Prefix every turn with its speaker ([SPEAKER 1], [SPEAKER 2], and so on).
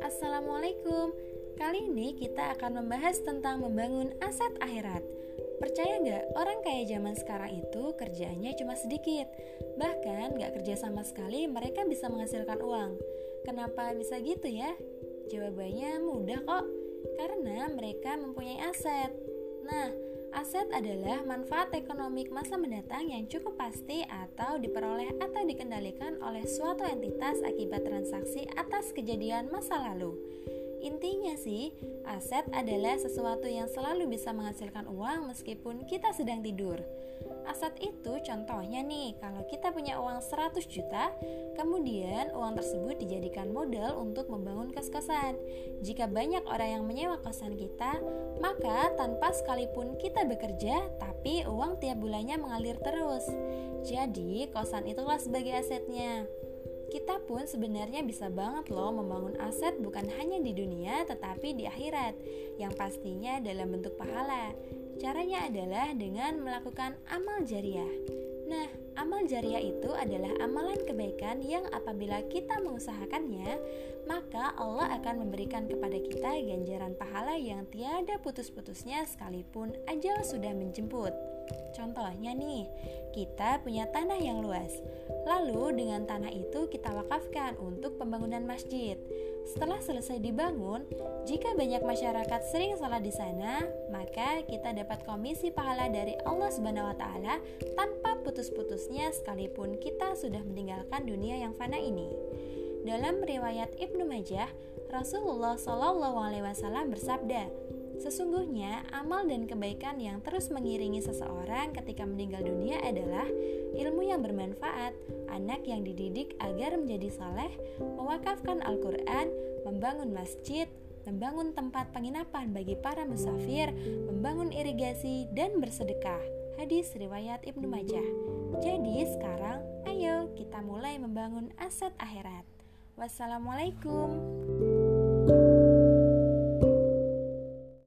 [SPEAKER 1] Assalamualaikum. Kali ini kita akan membahas tentang membangun aset akhirat. Percaya nggak orang kaya zaman sekarang itu kerjaannya cuma sedikit? Bahkan nggak kerja sama sekali mereka bisa menghasilkan uang. Kenapa bisa gitu ya? Jawabannya mudah kok. Karena mereka mempunyai aset. Nah, Aset adalah manfaat ekonomi masa mendatang yang cukup pasti atau diperoleh atau dikendalikan oleh suatu entitas akibat transaksi atas kejadian masa lalu. Intinya sih, aset adalah sesuatu yang selalu bisa menghasilkan uang meskipun kita sedang tidur. Aset itu contohnya nih, kalau kita punya uang 100 juta, kemudian uang tersebut dijadikan modal untuk membangun kos-kosan. Jika banyak orang yang menyewa kosan kita, maka tanpa sekalipun kita bekerja, tapi uang tiap bulannya mengalir terus. Jadi, kosan itulah sebagai asetnya. Kita pun sebenarnya bisa banget loh membangun aset bukan hanya di dunia tetapi di akhirat, yang pastinya dalam bentuk pahala. Caranya adalah dengan melakukan amal jariah. Nah, amal jariah itu adalah amalan kebaikan yang apabila kita mengusahakannya, maka Allah akan memberikan kepada kita ganjaran pahala yang tiada putus-putusnya sekalipun ajal sudah menjemput. Contohnya nih, kita punya tanah yang luas. Lalu dengan tanah itu kita wakafkan untuk pembangunan masjid. Setelah selesai dibangun, jika banyak masyarakat sering salat di sana, maka kita dapat komisi pahala dari Allah Subhanahu wa taala tanpa putus-putusnya sekalipun kita sudah meninggalkan dunia yang fana ini. Dalam riwayat Ibnu Majah, Rasulullah Shallallahu alaihi wasallam bersabda, Sesungguhnya, amal dan kebaikan yang terus mengiringi seseorang ketika meninggal dunia adalah ilmu yang bermanfaat, anak yang dididik agar menjadi saleh, mewakafkan Al-Quran, membangun masjid, membangun tempat penginapan bagi para musafir, membangun irigasi, dan bersedekah. Hadis riwayat Ibnu Majah. Jadi sekarang, ayo kita mulai membangun aset akhirat. Wassalamualaikum.